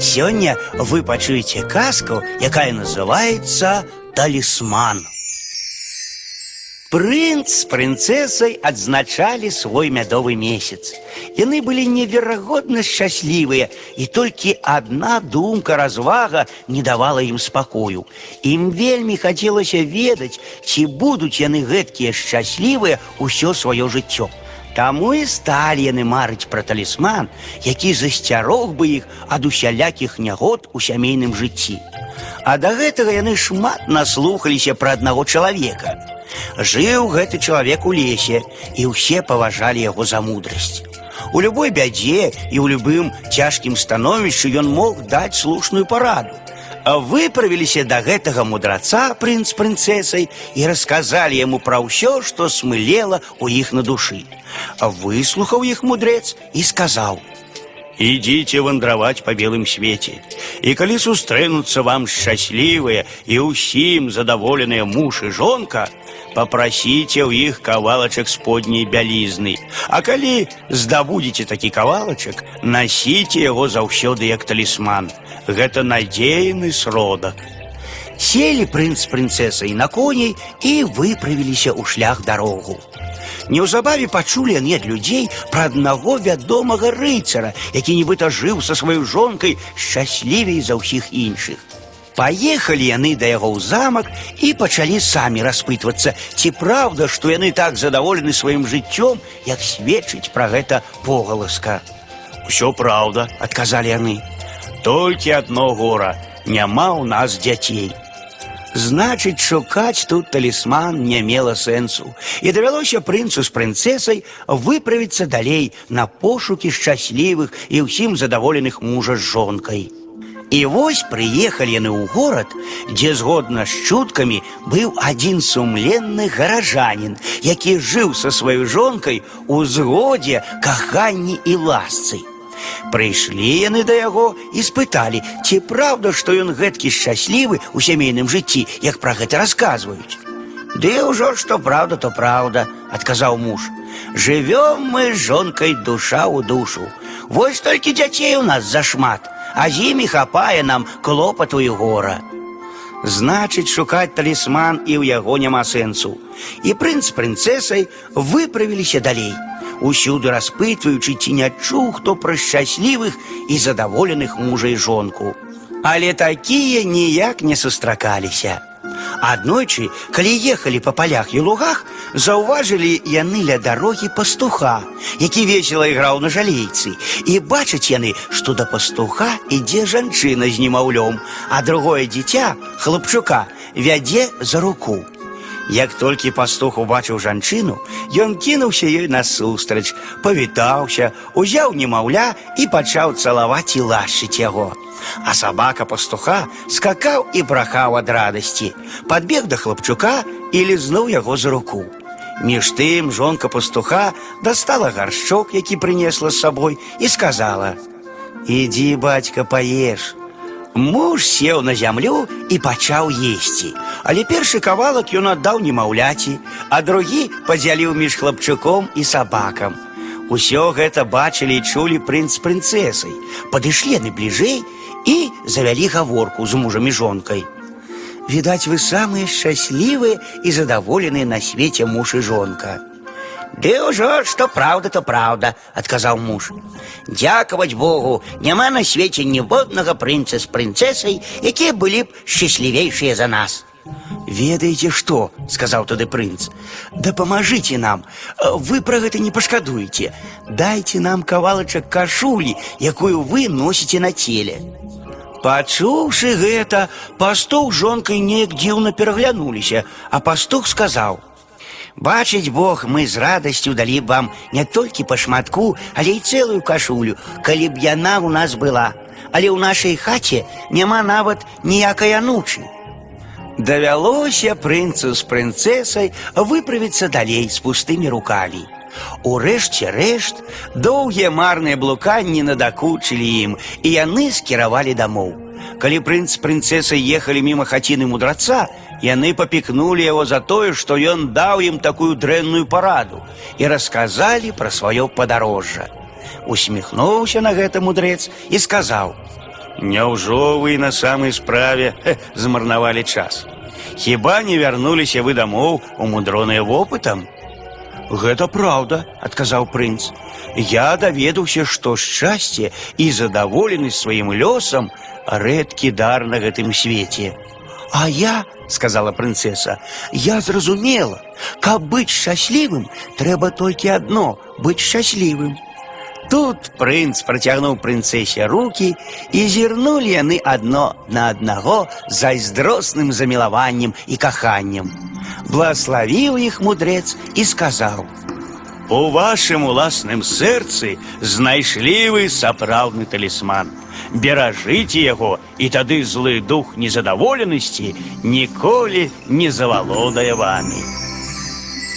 Сёння вы пачуеце казку, якая называется «Талисман». Прынц з прынцэсай адзначалі свой мядовы месяц. Яны былі неверагодна шчаслівыя, і толькі адна думка развага не давала ім спакою. Ім вельмі хацелася ведаць, ці будуць яны гэткія шчаслівыя ўсё сваё жыццё. Таму і сталі яны марыць пра талісман, які засцярог бы іх ад усялякіх нягод у сямейным жыцці. А да гэтага яны шмат наслухаліся пра аднаго чалавека. Жыў гэты чалавек у лесе, і ўсе паважалі яго за мудрасць. У любой бядзе і ў любым цяжкім становішчы ён мог даць слушную параду. А выправіліся да гэтага мудраца прынц з прынцэсай і расказалі яму пра ўсё, што смылела ў іх на душы. А выслухаў іх мудрэц і сказаў: « Ідзіце вандраваць па белым свеце. І калі сустрэнуцца вам шчаслівыя і ўсім задаволеныя муж і жонка, папрасіце ў іх кавалачак сподняй бялізны. А калі здабудзеце такі кавалачак, насіце яго заўсёды як талісман. Гэта надзейны сродак. Селі прынц з прынцэсай на коней і выправіліся ў шлях дарогу. Неўзабаве пачулі яны ад людзей пра аднаго вядомага рыцара, які нібыта жыў са сваёй жонкай шчаслівей за ўсіх іншых. Паехалі яны да яго ў замак і пачалі самі распытвацца, ці праўда, што яны так задаволены сваім жыццём, як сведчыць пра гэта погаласка. Усё праўда, адказалі яны. Толькі адно гора, няма ў нас дзяцей. Значыць, шукаць тут талісман не мела сэнсу. І давялося прынцу з прынцэсай выправіцца далей на пошукі шчаслівых і ўсім задаволеных мужа з жонкай. І вось прыехалі яны ў горад, дзе згодна з чуткамі быў адзін сумленны гаражанін, які жыў са сваёй жонкай у згодзе, каханні і ласцы. Прыйшлі яны да яго і спыталі, ці праўда, што ён гэткі шчаслівы ў сямейным жыцці, як пра гэта расказваюць. Ды ўжо што праўда, то праўда, адказаў муж. Жывём мы з жонкай душа ў душу. Вось толькі дзяцей у нас зашмат, а з імі хапае нам клопату і гора. Значыць, шукаць талісман і ў яго няма сэнсу. І прынц з прынцэсай выправіліся далей усюды распытваючы ці не чуў хто пра шчаслівых і задаволеных мужа і жонку. Але такія ніяк не сустракаліся. Аднойчы, калі ехалі па палях і лугах, заўважылі яны ля дарогі пастуха, які весела іграў на жалейцы. І бачаць яны, што да пастуха ідзе жанчына з немаўлём, а другое дзіця, хлапчука, вядзе за руку. Як толькі пастух убачыў жанчыну, ён кінуўся ёй насустрач, павітаўся, узяў немаўля і пачаў цалаваць і лашчыць яго. А сабака пастуха скакаў і брахаў ад радасці, падбег да хлапчука і лізнуў яго за руку. Між тым жонка пастуха дастала гаршчок, які прынесла з сабой, і сказала: « Ідзі, бацька, паеш, Муж сеў на зямлю і пачаў есці. Але першы кавалак ён аддаў немаўляці, а другі падзяліў між хлапчуком і сабакам. Усё гэта бачылі і чулі прынц з прынцэсай. Падышлі яны бліжэй і завялі гаворку з мужам і жонкай. Відаць, вы самыя шчаслівыя і задаволеныя на свеце муж і жонка. Ды ўжо што праўда, то праўда, адказаў муж. Дзякаваць Богу, няма на свеце ніводнага прынца з прынцэсай, якія былі б шчаслівейшыя за нас. Ведаеце што, сказаў тады прынц. Дапамажыце нам, вы пра гэта не пашкадуеце. Дайце нам кавалачак кашулі, якую вы носіце на целе. Пачуўшы гэта, пастух жонкай неяк дзіўна пераглянуліся, а пастух сказаў: Бачыць Бог, мы з радасцю далі б вам не толькі па шматку, але і цэлую кашулю, калі б яна ў нас была. Але ў нашай хаце няма нават ніякай анучы. Давялося прынцу з прынцэсай выправіцца далей з пустымі рукамі. Урэшце рэшт, доўгія марныя блуканні надакучылі ім, і яны скіравалі дамоў. Калі прынц з прынцэсай ехалі міма хаціны мудраца, яны папікнулі яго за тое, што ён даў ім такую дрэнную параду і расказалі пра сваё падарожжа. Усміхнуўся на гэта мудрэц і сказаў: « Няўжо вы на самай справе хе, змарнавалі час? Хіба не вярнуліся вы дамоў у мудроныя вопытам? Гэта праўда, адказаў прынц. Я даведаўся, што шчасце і задаволенасць сваім лёсам рэдкі дар на гэтым свеце. А я, сказала прынцеса, я зразумела, каб быць шчаслівым, трэба толькі адно быць шчаслівым. Тут прынц працягнуў прынцэсе руки і зірнулі яны адно на аднаго зайздросным замілаваннем і каханнем. Благословіў іх мудрэц і сказаў: « У вашым уласным сэрцы знайшлі вы сапраўдны талісман. Беражыце яго, і тады злы дух незадаволенасці ніколі не завалодае вамі.